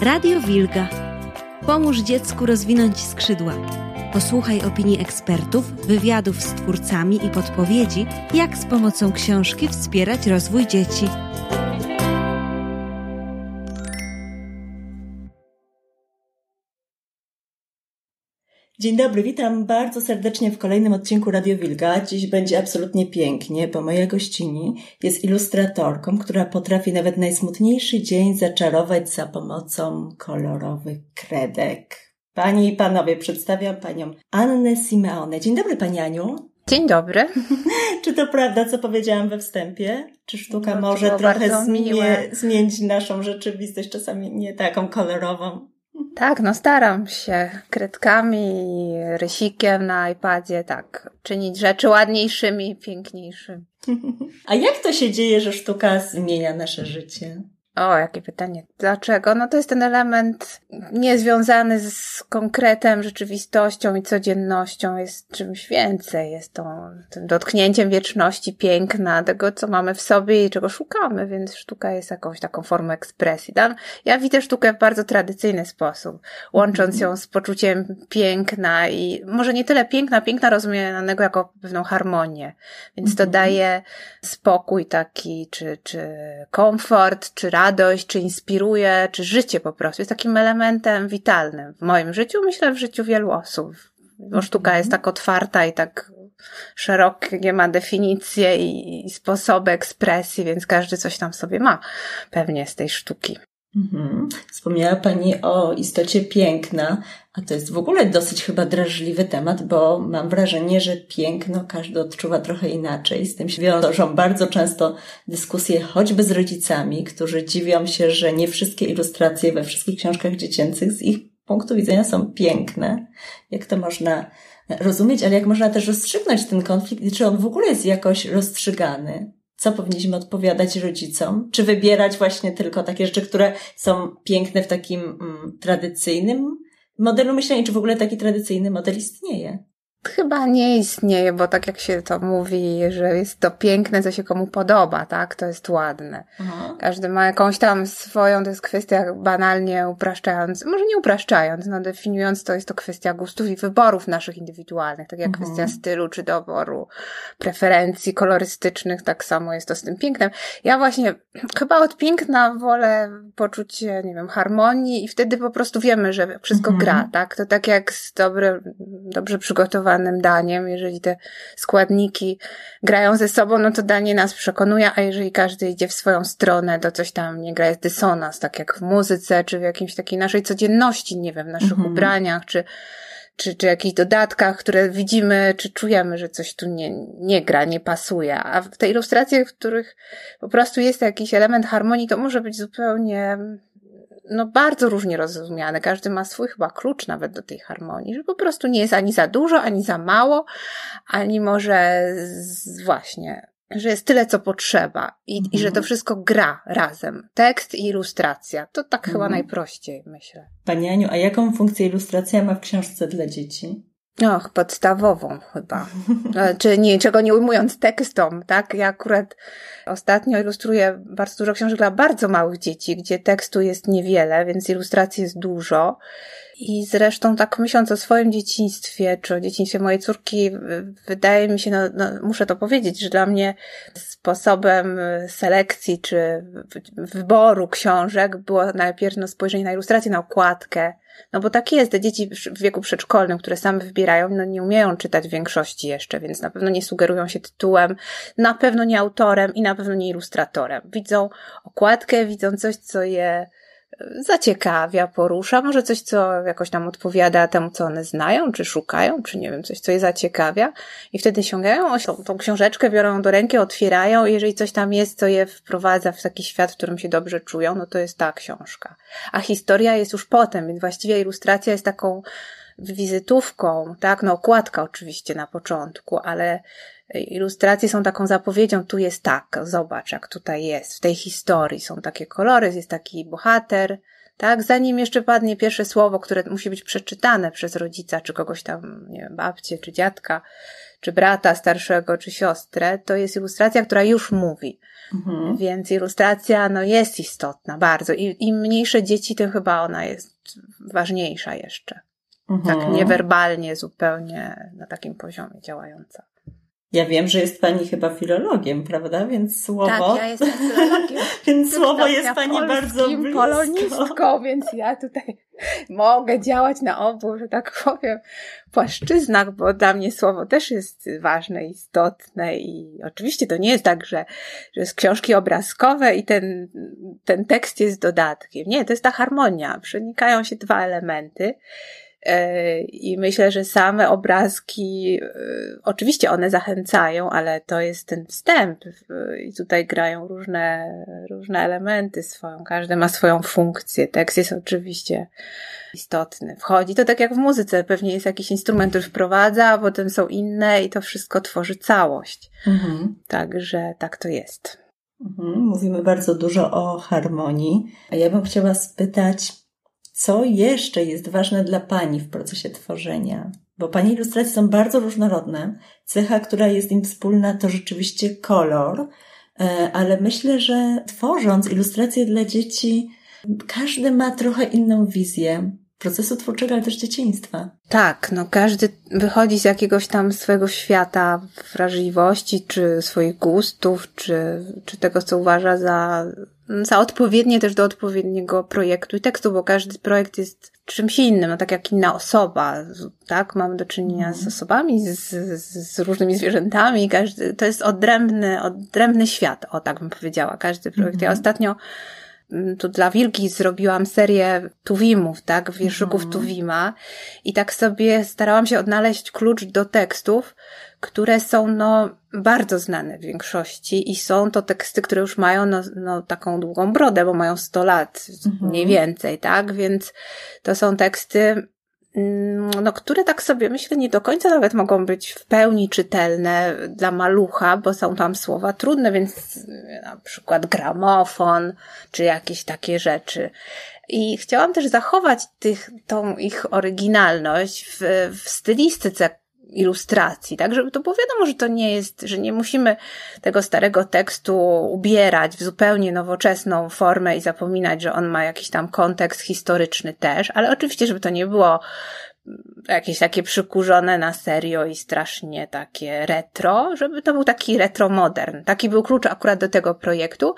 Radio Wilga. Pomóż dziecku rozwinąć skrzydła. Posłuchaj opinii ekspertów, wywiadów z twórcami i podpowiedzi, jak z pomocą książki wspierać rozwój dzieci. Dzień dobry, witam bardzo serdecznie w kolejnym odcinku Radio Wilga. Dziś będzie absolutnie pięknie, bo moja gościni jest ilustratorką, która potrafi nawet najsmutniejszy dzień zaczarować za pomocą kolorowych kredek. Panie i panowie, przedstawiam panią Annę Simeone. Dzień dobry, pani Aniu. Dzień dobry. Czy to prawda, co powiedziałam we wstępie? Czy sztuka no, może trochę zmie zmienić naszą rzeczywistość, czasami nie taką kolorową? Tak, no staram się kredkami i rysikiem na iPadzie, tak, czynić rzeczy ładniejszymi, piękniejszymi. A jak to się dzieje, że sztuka zmienia nasze życie? O, jakie pytanie. Dlaczego? No to jest ten element niezwiązany z konkretem, rzeczywistością i codziennością. Jest czymś więcej. Jest to tym dotknięciem wieczności, piękna, tego, co mamy w sobie i czego szukamy, więc sztuka jest jakąś taką formą ekspresji. Ja widzę sztukę w bardzo tradycyjny sposób, łącząc ją z poczuciem piękna i może nie tyle piękna, piękna rozumianego jako pewną harmonię. Więc to mhm. daje spokój taki, czy, czy komfort, czy radość, radość, czy inspiruje, czy życie po prostu jest takim elementem witalnym w moim życiu, myślę w życiu wielu osób. Bo sztuka jest tak otwarta i tak szerokie ma definicje i, sposoby ekspresji, więc każdy coś tam sobie ma pewnie z tej sztuki. Mhm. Wspomniała Pani o istocie piękna, a to jest w ogóle dosyć chyba drażliwy temat, bo mam wrażenie, że piękno każdy odczuwa trochę inaczej. Z tym się wiążą bardzo często dyskusje choćby z rodzicami, którzy dziwią się, że nie wszystkie ilustracje we wszystkich książkach dziecięcych z ich punktu widzenia są piękne. Jak to można rozumieć, ale jak można też rozstrzygnąć ten konflikt i czy on w ogóle jest jakoś rozstrzygany? Co powinniśmy odpowiadać rodzicom? Czy wybierać właśnie tylko takie rzeczy, które są piękne w takim mm, tradycyjnym modelu myślenia? Czy w ogóle taki tradycyjny model istnieje? Chyba nie istnieje, bo tak jak się to mówi, że jest to piękne, co się komu podoba, tak? To jest ładne. Aha. Każdy ma jakąś tam swoją, to jest kwestia banalnie upraszczając, może nie upraszczając, no definiując, to jest to kwestia gustów i wyborów naszych indywidualnych, tak jak mhm. kwestia stylu czy doboru, preferencji kolorystycznych, tak samo jest to z tym pięknem. Ja właśnie chyba od piękna wolę poczucie, nie wiem, harmonii i wtedy po prostu wiemy, że wszystko mhm. gra, tak? To tak jak z dobre, dobrze przygotowanym daniem. Jeżeli te składniki grają ze sobą, no to danie nas przekonuje, a jeżeli każdy idzie w swoją stronę, to coś tam nie gra, jest dysonans, tak jak w muzyce, czy w jakimś takiej naszej codzienności, nie wiem, w naszych mhm. ubraniach, czy czy, czy jakichś dodatkach, które widzimy, czy czujemy, że coś tu nie, nie gra, nie pasuje. A w tej ilustracji, w których po prostu jest jakiś element harmonii, to może być zupełnie no bardzo różnie rozumiane. Każdy ma swój chyba klucz nawet do tej harmonii, że po prostu nie jest ani za dużo, ani za mało, ani może z, właśnie, że jest tyle, co potrzeba i, mhm. i że to mhm. wszystko gra razem. Tekst i ilustracja. To tak mhm. chyba najprościej, myślę. Pani Aniu, a jaką funkcję ilustracja ma w książce dla dzieci? Och, podstawową chyba. E, czy nie, czego nie ujmując tekstom, tak? Ja akurat ostatnio ilustruję bardzo dużo książek dla bardzo małych dzieci, gdzie tekstu jest niewiele, więc ilustracji jest dużo. I zresztą tak myśląc o swoim dzieciństwie, czy o dzieciństwie mojej córki, wydaje mi się, no, no muszę to powiedzieć, że dla mnie sposobem selekcji czy wyboru książek było najpierw no, spojrzenie na ilustrację, na okładkę, no bo tak jest, te dzieci w wieku przedszkolnym, które same wybierają, no nie umieją czytać w większości jeszcze, więc na pewno nie sugerują się tytułem, na pewno nie autorem i na pewno nie ilustratorem. Widzą okładkę, widzą coś, co je zaciekawia, porusza, może coś, co jakoś tam odpowiada temu, co one znają, czy szukają, czy nie wiem, coś, co je zaciekawia i wtedy sięgają tą, tą książeczkę, biorą do ręki, otwierają i jeżeli coś tam jest, co je wprowadza w taki świat, w którym się dobrze czują, no to jest ta książka. A historia jest już potem, więc właściwie ilustracja jest taką wizytówką, tak, no okładka oczywiście na początku, ale ilustracje są taką zapowiedzią, tu jest tak, zobacz jak tutaj jest, w tej historii są takie kolory, jest taki bohater, tak, zanim jeszcze padnie pierwsze słowo, które musi być przeczytane przez rodzica, czy kogoś tam, nie wiem, babcię, czy dziadka, czy brata starszego, czy siostrę, to jest ilustracja, która już mówi. Mhm. Więc ilustracja no, jest istotna bardzo. I im mniejsze dzieci, tym chyba ona jest ważniejsza jeszcze. Mhm. Tak niewerbalnie zupełnie na takim poziomie działająca. Ja wiem, że jest pani chyba filologiem, prawda? Więc słowo. Tak, ja jestem filologiem. więc słowo jest pani bardzo blisko. polonistką, więc ja tutaj mogę działać na obu, że tak powiem, płaszczyznach, bo dla mnie słowo też jest ważne, istotne i oczywiście to nie jest tak, że, że jest książki obrazkowe i ten, ten tekst jest dodatkiem. Nie, to jest ta harmonia. Przenikają się dwa elementy. E, I myślę, że same obrazki, e, oczywiście one zachęcają, ale to jest ten wstęp. I tutaj grają różne, różne elementy swoją. Każdy ma swoją funkcję. Tekst jest oczywiście istotny. Wchodzi to tak jak w muzyce. Pewnie jest jakiś instrument, który wprowadza, a potem są inne i to wszystko tworzy całość. Mhm. Także tak to jest. Mhm. Mówimy bardzo dużo o harmonii. A ja bym chciała spytać, co jeszcze jest ważne dla Pani w procesie tworzenia? Bo Pani ilustracje są bardzo różnorodne. Cecha, która jest im wspólna, to rzeczywiście kolor, e, ale myślę, że tworząc ilustracje dla dzieci, każdy ma trochę inną wizję procesu twórczego, ale też dzieciństwa. Tak, no każdy wychodzi z jakiegoś tam swojego świata wrażliwości, czy swoich gustów, czy, czy tego, co uważa za, za odpowiednie też do odpowiedniego projektu i tekstu, bo każdy projekt jest czymś innym, no tak jak inna osoba, tak? Mamy do czynienia z mhm. osobami, z, z, różnymi zwierzętami, każdy, to jest odrębny, odrębny świat, o tak bym powiedziała, każdy projekt. Ja mhm. ostatnio tu dla Wilki zrobiłam serię Tuwimów, tak, wierszyków mhm. Tuwima i tak sobie starałam się odnaleźć klucz do tekstów, które są no bardzo znane w większości i są to teksty, które już mają no, no taką długą brodę, bo mają 100 lat, mhm. mniej więcej, tak, więc to są teksty Mm, no, które tak sobie myślę nie do końca nawet mogą być w pełni czytelne dla malucha, bo są tam słowa trudne, więc na przykład gramofon, czy jakieś takie rzeczy. I chciałam też zachować tych, tą ich oryginalność w, w stylistyce ilustracji, tak, żeby to było wiadomo, że to nie jest, że nie musimy tego starego tekstu ubierać w zupełnie nowoczesną formę i zapominać, że on ma jakiś tam kontekst historyczny też, ale oczywiście, żeby to nie było jakieś takie przykurzone na serio i strasznie takie retro, żeby to był taki retro modern. Taki był klucz akurat do tego projektu,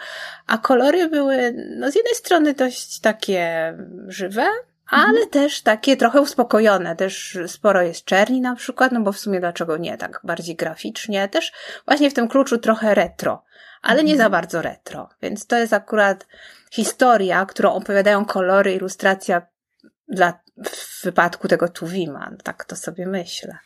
a kolory były, no z jednej strony dość takie żywe, ale mhm. też takie trochę uspokojone. Też sporo jest czerni na przykład, no bo w sumie dlaczego nie, tak bardziej graficznie. Też właśnie w tym kluczu trochę retro, ale nie za mhm. bardzo retro. Więc to jest akurat historia, którą opowiadają kolory, ilustracja dla, w wypadku tego Tuwima. Tak to sobie myślę.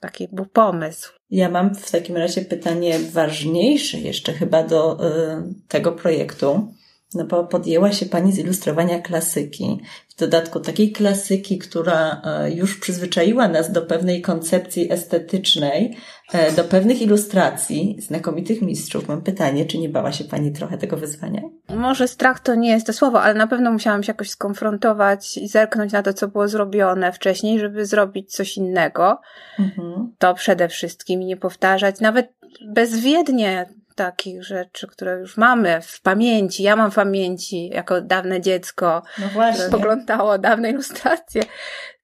Taki był pomysł. Ja mam w takim razie pytanie ważniejsze jeszcze chyba do y, tego projektu. No bo podjęła się Pani z ilustrowania klasyki. W dodatku takiej klasyki, która e, już przyzwyczaiła nas do pewnej koncepcji estetycznej, e, do pewnych ilustracji znakomitych mistrzów. Mam pytanie, czy nie bała się Pani trochę tego wyzwania? Może strach to nie jest to słowo, ale na pewno musiałam się jakoś skonfrontować i zerknąć na to, co było zrobione wcześniej, żeby zrobić coś innego. Mhm. To przede wszystkim nie powtarzać, nawet bezwiednie takich rzeczy, które już mamy w pamięci. Ja mam w pamięci jako dawne dziecko, no właśnie. poglądało dawne ilustracje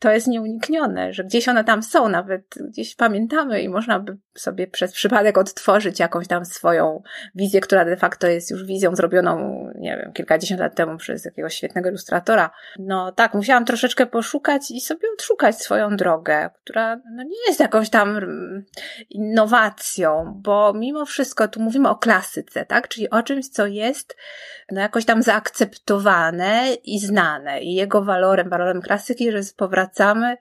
to jest nieuniknione, że gdzieś one tam są, nawet gdzieś pamiętamy i można by sobie przez przypadek odtworzyć jakąś tam swoją wizję, która de facto jest już wizją zrobioną, nie wiem, kilkadziesiąt lat temu przez jakiegoś świetnego ilustratora. No tak, musiałam troszeczkę poszukać i sobie odszukać swoją drogę, która no, nie jest jakąś tam innowacją, bo mimo wszystko tu mówimy o klasyce, tak? Czyli o czymś, co jest no, jakoś tam zaakceptowane i znane i jego walorem, walorem klasyki, że jest powracające wracamy.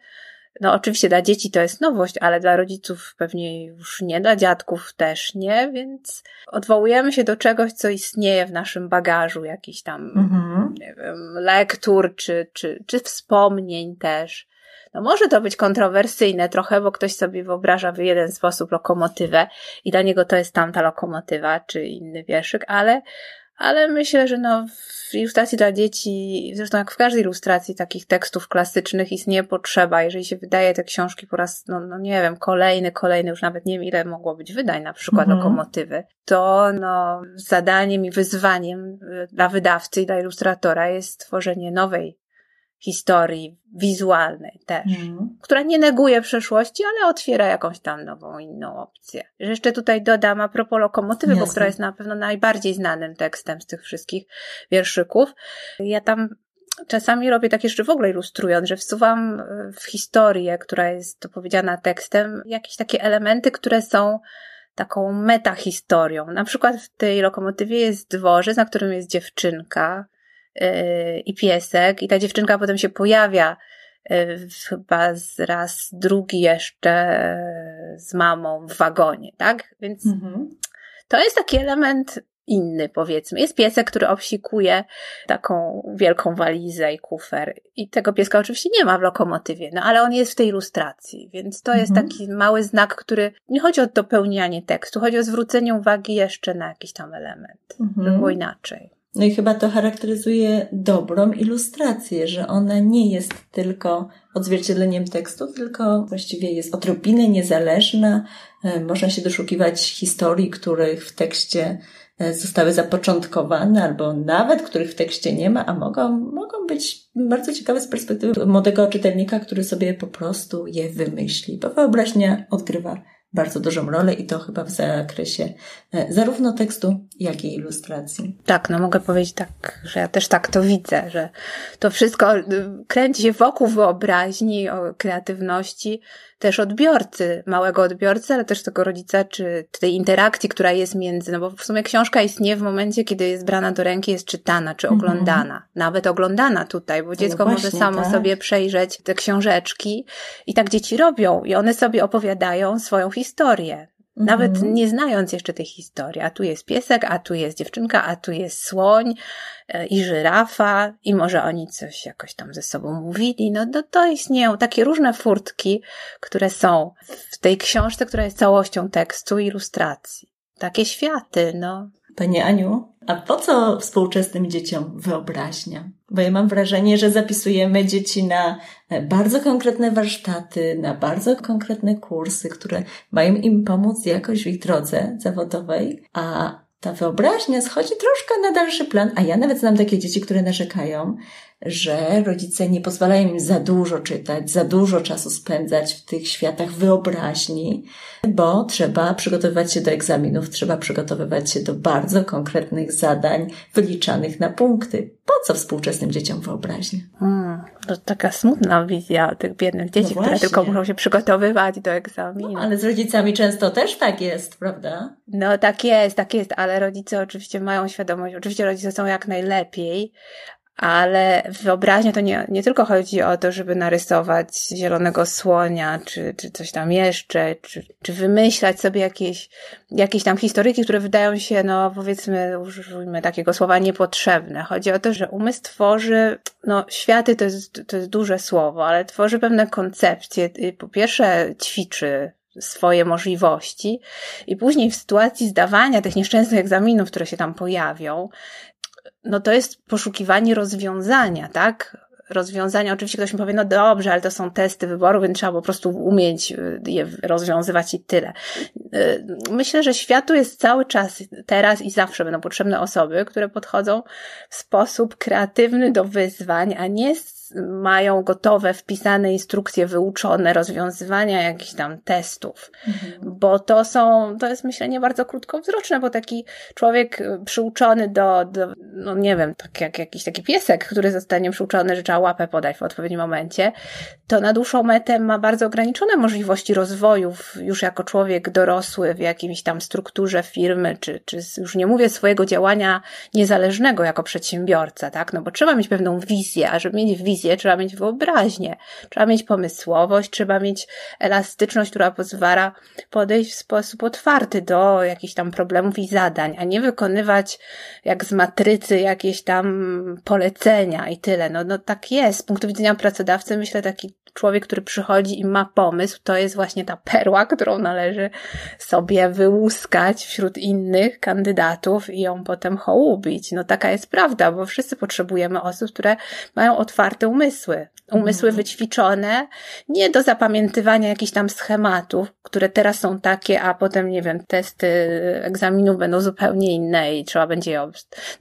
No oczywiście dla dzieci to jest nowość, ale dla rodziców pewnie już nie, dla dziadków też nie, więc odwołujemy się do czegoś, co istnieje w naszym bagażu, jakiś tam, mhm. wiem, lektur czy, czy, czy wspomnień też. No może to być kontrowersyjne trochę, bo ktoś sobie wyobraża w jeden sposób lokomotywę i dla niego to jest tamta lokomotywa, czy inny wierszyk, ale ale myślę, że no w ilustracji dla dzieci, zresztą jak w każdej ilustracji takich tekstów klasycznych istnieje potrzeba, jeżeli się wydaje te książki po raz, no, no nie wiem, kolejny, kolejny, już nawet nie wiem ile mogło być wydań, na przykład mhm. lokomotywy, to no zadaniem i wyzwaniem y, dla wydawcy i dla ilustratora jest stworzenie nowej historii wizualnej też, mm. która nie neguje przeszłości, ale otwiera jakąś tam nową, inną opcję. Jeszcze tutaj dodam a propos lokomotywy, Jasne. bo która jest na pewno najbardziej znanym tekstem z tych wszystkich wierszyków. Ja tam czasami robię takie rzeczy w ogóle ilustrując, że wsuwam e, w historię, która jest opowiedziana tekstem, jakieś takie elementy, które są taką metahistorią. Na przykład w tej lokomotywie jest dworzec, na którym jest dziewczynka, i piesek, i ta dziewczynka potem się pojawia yy, chyba z raz drugi jeszcze yy, z mamą w wagonie, tak? Więc mhm. to jest taki element inny, powiedzmy. Jest piesek, który obsikuje taką wielką walizę i kufer. I tego pieska oczywiście nie ma w lokomotywie, no ale on jest w tej ilustracji, więc to mhm. jest taki mały znak, który nie chodzi o dopełnianie tekstu, chodzi o zwrócenie uwagi jeszcze na jakiś tam element, mhm. żeby było inaczej. No i chyba to charakteryzuje dobrą ilustrację, że ona nie jest tylko odzwierciedleniem tekstu, tylko właściwie jest odrobinę niezależna. E, można się doszukiwać historii, których w tekście e, zostały zapoczątkowane, albo nawet których w tekście nie ma, a mogą, mogą być bardzo ciekawe z perspektywy młodego czytelnika, który sobie po prostu je wymyśli, bo wyobraźnia odgrywa bardzo dużą rolę i to chyba w zakresie e, zarówno tekstu, jak i ilustracji. Tak, no mogę powiedzieć tak, że ja też tak to widzę, że to wszystko y, kręci się wokół wyobraźni, o kreatywności, też odbiorcy, małego odbiorcy, ale też tego rodzica, czy tej interakcji, która jest między, no bo w sumie książka istnieje w momencie, kiedy jest brana do ręki, jest czytana, czy mhm. oglądana. Mhm. Nawet oglądana tutaj, bo no dziecko no właśnie, może samo tak. sobie przejrzeć te książeczki i tak dzieci robią i one sobie opowiadają swoją historię. Nawet mhm. nie znając jeszcze tej historii, a tu jest piesek, a tu jest dziewczynka, a tu jest słoń e, i żyrafa i może oni coś jakoś tam ze sobą mówili. No, no to istnieją takie różne furtki, które są w tej książce, która jest całością tekstu i ilustracji. Takie światy, no. Panie Aniu, a po co współczesnym dzieciom wyobraźnia? Bo ja mam wrażenie, że zapisujemy dzieci na e, bardzo konkretne warsztaty, na bardzo konkretne kursy, które mają im pomóc jakoś w ich drodze zawodowej, a ta wyobraźnia schodzi troszkę na dalszy plan, a ja nawet znam takie dzieci, które narzekają, że rodzice nie pozwalają im za dużo czytać, za dużo czasu spędzać w tych światach wyobraźni, bo trzeba przygotowywać się do egzaminów, trzeba przygotowywać się do bardzo konkretnych zadań wyliczanych na punkty. Po co współczesnym dzieciom wyobraźnia? Hmm, to taka smutna wizja tych biednych dzieci, no które tylko muszą się przygotowywać do egzaminu. No, ale z rodzicami często też tak jest, prawda? No tak jest, tak jest, ale rodzice oczywiście mają świadomość, oczywiście rodzice są jak najlepiej, ale wyobraźnia to nie, nie tylko chodzi o to, żeby narysować zielonego słonia, czy, czy coś tam jeszcze, czy, czy wymyślać sobie jakieś, jakieś tam historyki, które wydają się, no powiedzmy, użyjmy takiego słowa, niepotrzebne. Chodzi o to, że umysł tworzy, no światy to jest, to jest duże słowo, ale tworzy pewne koncepcje. Po pierwsze ćwiczy swoje możliwości i później w sytuacji zdawania tych nieszczęsnych egzaminów, które się tam pojawią, no to jest poszukiwanie rozwiązania, tak? Rozwiązania, oczywiście ktoś mi powie, no dobrze, ale to są testy wyboru, więc trzeba po prostu umieć y, je rozwiązywać i tyle. Y, myślę, że światu jest cały czas, teraz i zawsze będą potrzebne osoby, które podchodzą w sposób kreatywny do wyzwań, a nie mają gotowe, wpisane instrukcje, wyuczone rozwiązywania jakichś tam testów, mhm. bo to są, to jest myślenie bardzo krótkowzroczne, bo taki człowiek y, przyuczony do, do no nie wiem, tak jak jakiś taki piesek, który zostanie przyuczony, że trzeba łapę podać w odpowiednim momencie, to na dłuższą metę ma bardzo ograniczone możliwości rozwoju już jako człowiek dorosły w jakimś tam strukturze firmy, czy, czy już nie mówię swojego działania niezależnego jako przedsiębiorca, tak, no bo trzeba mieć pewną wizję, a żeby mieć wizję, wizję, trzeba mieć wyobraźnię, trzeba mieć pomysłowość, trzeba mieć elastyczność, która pozwala podejść w sposób otwarty do jakichś tam problemów i zadań, a nie wykonywać jak z matrycy jakieś tam polecenia i tyle. No, no tak jest. Z punktu widzenia pracodawcy, myślę, taki człowiek, który przychodzi i ma pomysł, to jest właśnie ta perła, którą należy sobie wyłuskać wśród innych kandydatów i ją potem hołubić. No taka jest prawda, bo wszyscy potrzebujemy osób, które mają otwarte umysły. Umysły mhm. wyćwiczone, nie do zapamiętywania jakichś tam schematów, które teraz są takie, a potem, nie wiem, testy egzaminów będą zupełnie inne i trzeba będzie je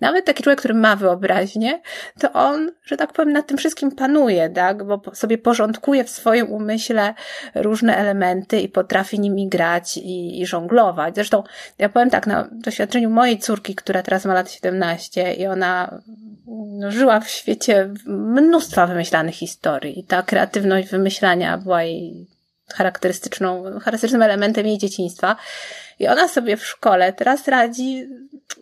Nawet taki człowiek, który ma wyobraźnię, to on, że tak powiem, nad tym wszystkim panuje, tak? Bo sobie porządkuje w swoim umyśle różne elementy i potrafi nimi grać i, i żonglować. Zresztą, ja powiem tak, na doświadczeniu mojej córki, która teraz ma lat 17 i ona no, żyła w świecie mnóstwa wymyślanych historii ta kreatywność wymyślania była jej charakterystyczną, charakterystycznym elementem jej dzieciństwa. I ona sobie w szkole teraz radzi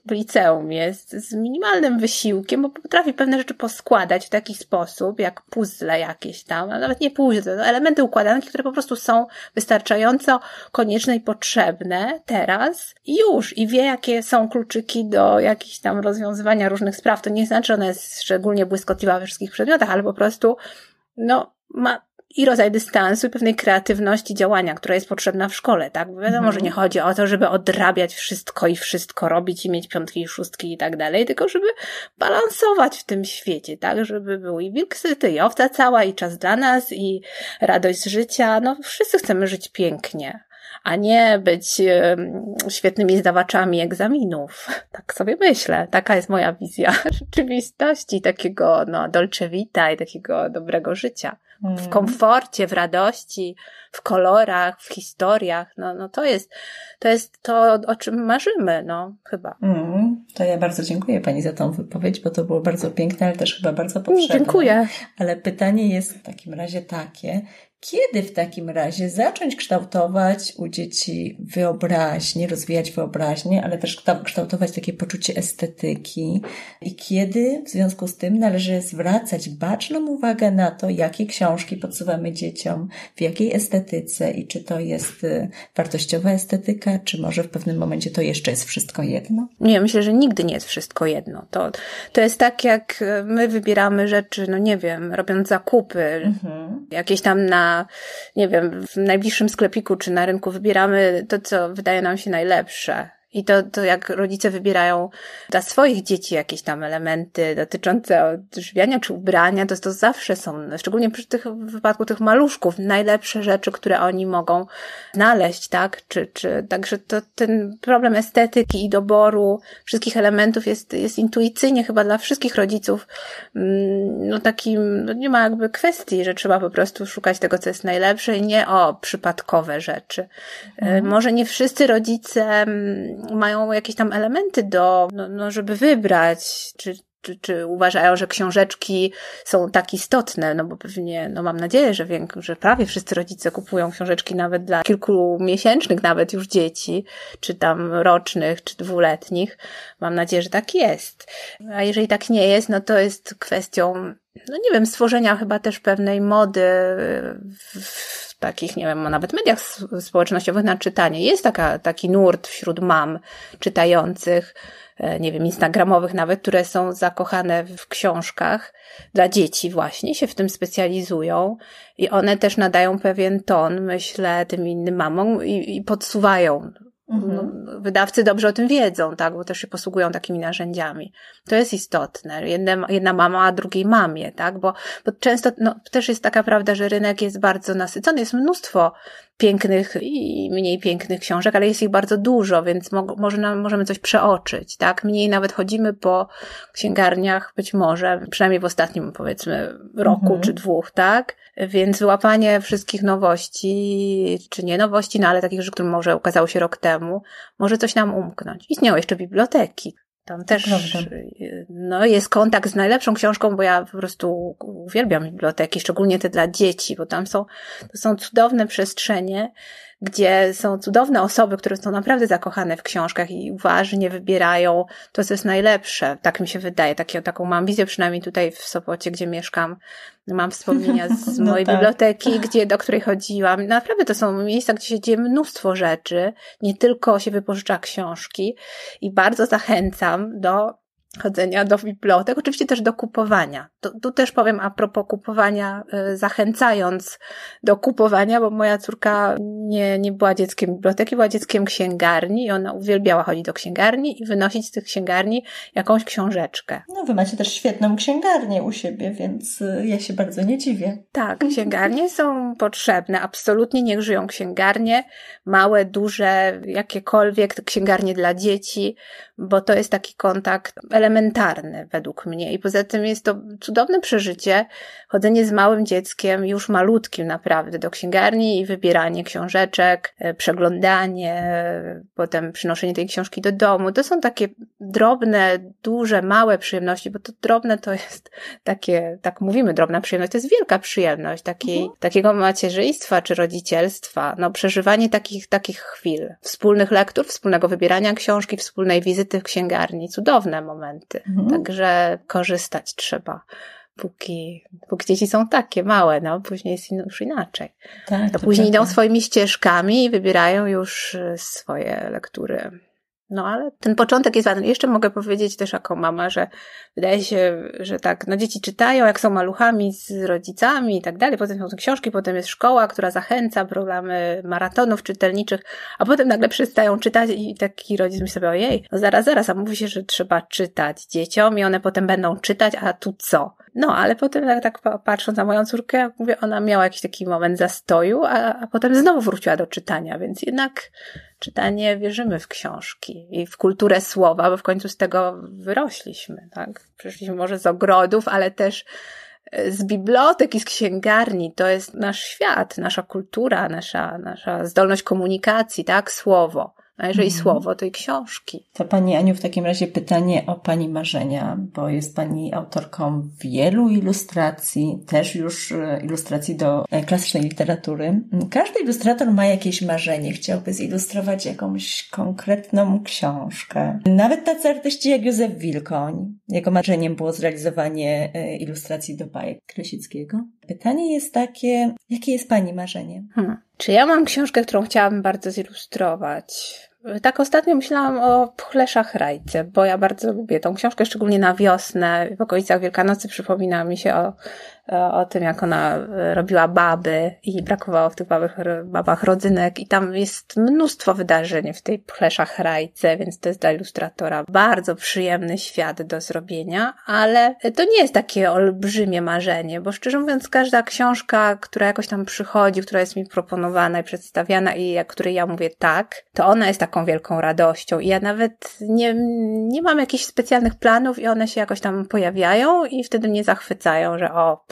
w liceum jest z minimalnym wysiłkiem, bo potrafi pewne rzeczy poskładać w taki sposób, jak puzzle jakieś tam, a nawet nie puzzle, no elementy układanki, które po prostu są wystarczająco konieczne i potrzebne teraz i już, i wie, jakie są kluczyki do jakichś tam rozwiązywania różnych spraw. To nie znaczy, że ona jest szczególnie błyskotliwa we wszystkich przedmiotach, ale po prostu, no, ma i rodzaj dystansu i pewnej kreatywności działania, która jest potrzebna w szkole, tak? Bo wiadomo, że nie mhm. chodzi o to, żeby odrabiać wszystko i wszystko robić i mieć piątki i szóstki i tak dalej, tylko żeby balansować w tym świecie, tak? Żeby był i wilk syty, i owca cała, i czas dla nas, i radość z życia. No, wszyscy chcemy żyć pięknie a nie być świetnymi zdawaczami egzaminów. Tak sobie myślę. Taka jest moja wizja rzeczywistości, takiego no, dolce vita i takiego dobrego życia w mm. komforcie, w radości, w kolorach, w historiach. No, no to jest, to jest to, o czym marzymy, no, chyba. Mm, to ja bardzo dziękuję Pani za tą wypowiedź, bo to było bardzo piękne, ale też chyba bardzo potrzebne. Dziękuję. Ale pytanie jest w takim razie takie, kiedy w takim razie zacząć kształtować u dzieci wyobraźnię, rozwijać wyobraźnię, ale też kształtować takie poczucie estetyki i kiedy w związku z tym należy zwracać baczną uwagę na to, jakie książki podsuwamy dzieciom, w jakiej estetyce i czy to jest y, wartościowa estetyka, czy może w pewnym momencie to jeszcze jest wszystko jedno? Nie, myślę, że nigdy nie jest wszystko jedno. To, to jest tak, jak my wybieramy rzeczy, no nie wiem, robiąc zakupy, mhm. jakieś tam na nie wiem, w najbliższym sklepiku czy na rynku wybieramy to, co wydaje nam się najlepsze. I to, to jak rodzice wybierają dla swoich dzieci jakieś tam elementy dotyczące odżywiania czy ubrania, to, to zawsze są, szczególnie przy tych, w wypadku tych maluszków, najlepsze rzeczy, które oni mogą znaleźć, tak? Czy, czy, także to, ten problem estetyki i doboru wszystkich elementów jest, jest intuicyjnie chyba dla wszystkich rodziców, mm, no takim, no nie ma jakby kwestii, że trzeba po prostu szukać tego, co jest najlepsze i nie o przypadkowe rzeczy. Mhm. Może nie wszyscy rodzice mm, mają jakieś tam elementy do, no, no żeby wybrać, czy, czy, czy uważają, że książeczki są tak istotne, no bo pewnie, no mam nadzieję, że, wiem, że prawie wszyscy rodzice kupują książeczki nawet dla kilkumiesięcznych nawet już dzieci, czy tam rocznych, czy dwuletnich. Mam nadzieję, że tak jest. A jeżeli tak nie jest, no to jest kwestią, no nie wiem, stworzenia chyba też pewnej mody w, takich, nie wiem, nawet mediach społecznościowych na czytanie. Jest taka, taki nurt wśród mam czytających, e, nie wiem, instagramowych nawet, które są zakochane w książkach dla dzieci właśnie, się w tym specjalizują i one też nadają pewien ton, myślę, tym innym mamom i, i podsuwają Mhm. No, wydawcy dobrze o tym wiedzą, tak, bo też się posługują takimi narzędziami. To jest istotne. Jedna, jedna mama, a drugiej mamie, tak, bo, bo często no, też jest taka prawda, że rynek jest bardzo nasycony, jest mnóstwo pięknych i mniej pięknych książek, ale jest ich bardzo dużo, więc mo może nam, możemy coś przeoczyć, tak? Mniej nawet chodzimy po księgarniach, być może, przynajmniej w ostatnim, powiedzmy, roku mhm. czy dwóch, tak? Więc wyłapanie wszystkich nowości, czy nie nowości, no ale takich rzeczy, które może ukazały się rok temu, może coś nam umknąć. Istnieją jeszcze biblioteki. Tam też no, jest kontakt z najlepszą książką, bo ja po prostu uwielbiam biblioteki, szczególnie te dla dzieci, bo tam są, to są cudowne przestrzenie, gdzie są cudowne osoby, które są naprawdę zakochane w książkach i uważnie wybierają to, co jest najlepsze. Tak mi się wydaje. Takie, taką mam wizję, przynajmniej tutaj w Sopocie, gdzie mieszkam. Mam wspomnienia z no mojej tak. biblioteki, gdzie, do której chodziłam. Naprawdę to są miejsca, gdzie się dzieje mnóstwo rzeczy. Nie tylko się wypożycza książki. I bardzo zachęcam do chodzenia do bibliotek, oczywiście też do kupowania. Tu, tu, też powiem a propos kupowania, y, zachęcając do kupowania, bo moja córka nie, nie była dzieckiem biblioteki, była dzieckiem księgarni i ona uwielbiała chodzić do księgarni i wynosić z tych księgarni jakąś książeczkę. No, wy macie też świetną księgarnię u siebie, więc y, ja się bardzo nie dziwię. Tak, księgarnie są potrzebne, absolutnie niech żyją księgarnie, małe, duże, jakiekolwiek, księgarnie dla dzieci, bo to jest taki kontakt elementarny według mnie. I poza tym jest to cudowne przeżycie, chodzenie z małym dzieckiem, już malutkim naprawdę, do księgarni i wybieranie książeczek, e, przeglądanie, potem przynoszenie tej książki do domu. To są takie drobne, duże, małe przyjemności, bo to drobne to jest takie, tak mówimy, drobna przyjemność, to jest wielka przyjemność takiej, mhm. takiego macierzyństwa czy rodzicielstwa. No, przeżywanie takich, takich chwil, wspólnych lektur, wspólnego wybierania książki, wspólnej wizyty w księgarni. Cudowne momenty. Mhm. Także korzystać trzeba póki, póki dzieci są takie małe, no później jest już inaczej. Tak, to, to później prawda. idą swoimi ścieżkami i wybierają już swoje lektury. No ale ten początek jest ważny. Jeszcze mogę powiedzieć też jako mama, że wydaje się, że tak, no dzieci czytają, jak są maluchami z rodzicami i tak dalej, potem są książki, potem jest szkoła, która zachęca, programy maratonów czytelniczych, a potem nagle przestają czytać i taki rodzic myśli sobie, ojej, no zaraz, zaraz, a mówi się, że trzeba czytać dzieciom i one potem będą czytać, a tu co? No, ale potem tak, tak patrząc na moją córkę, mówię, ona miała jakiś taki moment zastoju, a, a potem znowu wróciła do czytania, więc jednak czytanie wierzymy w książki i w kulturę słowa, bo w końcu z tego wyrośliśmy, tak? Przyszliśmy może z ogrodów, ale też e, z bibliotek i z księgarni. To jest nasz świat, nasza kultura, nasza, nasza zdolność komunikacji, tak? Słowo. A jeżeli mhm. słowo, to i książki. To Pani Aniu, w takim razie pytanie o Pani marzenia, bo jest Pani autorką wielu ilustracji, też już e, ilustracji do e, klasycznej literatury. Każdy ilustrator ma jakieś marzenie, chciałby zilustrować jakąś konkretną książkę. Nawet tacy artyści jak Józef Wilkoń, jego marzeniem było zrealizowanie e, ilustracji do bajek Krasickiego. Pytanie jest takie, jakie jest Pani marzenie? Hmm. Czy ja mam książkę, którą chciałabym bardzo zilustrować? Tak ostatnio myślałam o Pchle Szachrajce, bo ja bardzo lubię tą książkę, szczególnie na wiosnę. W okolicach Wielkanocy przypomina mi się o o tym, jak ona e, robiła baby i brakowało w tych babach, babach rodzynek. I tam jest mnóstwo wydarzeń w tej pleszach rajce, więc to jest dla ilustratora bardzo przyjemny świat do zrobienia, ale to nie jest takie olbrzymie marzenie, bo szczerze mówiąc każda książka, która jakoś tam przychodzi, która jest mi proponowana i przedstawiana i jak której ja mówię tak, to ona jest taką wielką radością. I ja nawet nie, nie mam jakichś specjalnych planów i one się jakoś tam pojawiają i wtedy mnie zachwycają, że o,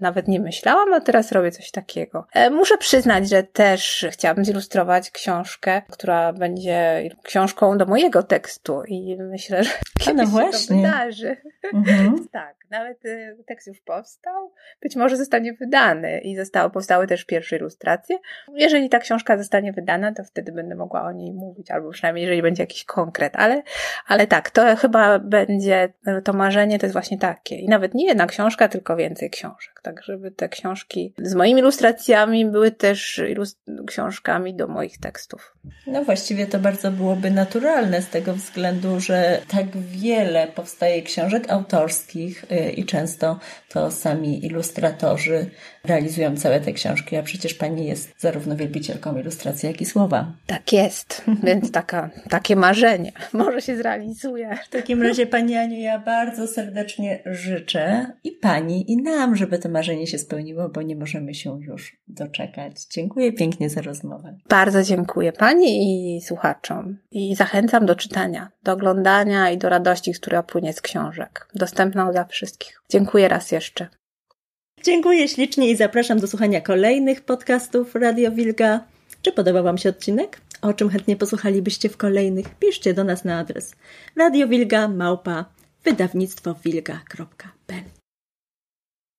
nawet nie myślałam, a teraz robię coś takiego. E, muszę przyznać, że też chciałabym zilustrować książkę, która będzie książką do mojego tekstu i myślę, że kiedyś no właśnie. się to wydarzy. Mhm. tak, nawet y, tekst już powstał, być może zostanie wydany i zostały, powstały też pierwsze ilustracje. Jeżeli ta książka zostanie wydana, to wtedy będę mogła o niej mówić, albo przynajmniej jeżeli będzie jakiś konkret, ale, ale tak, to chyba będzie, to marzenie to jest właśnie takie. I nawet nie jedna książka, tylko więcej książek, change. Tak żeby te książki z moimi ilustracjami były też książkami do moich tekstów. No właściwie to bardzo byłoby naturalne z tego względu, że tak wiele powstaje książek autorskich y, i często to sami ilustratorzy realizują całe te książki, a przecież Pani jest zarówno wielbicielką ilustracji, jak i słowa. Tak jest, więc taka, takie marzenie może się zrealizuje. W takim razie Pani Aniu, ja bardzo serdecznie życzę i Pani, i nam, żeby to marzenie się spełniło, bo nie możemy się już doczekać. Dziękuję pięknie za rozmowę. Bardzo dziękuję Pani i słuchaczom i zachęcam do czytania, do oglądania i do radości, która płynie z książek. Dostępną dla wszystkich. Dziękuję raz jeszcze. Dziękuję ślicznie i zapraszam do słuchania kolejnych podcastów Radio Wilga. Czy podobał Wam się odcinek? O czym chętnie posłuchalibyście w kolejnych? Piszcie do nas na adres radiowilga małpa wydawnictwo wilga.pl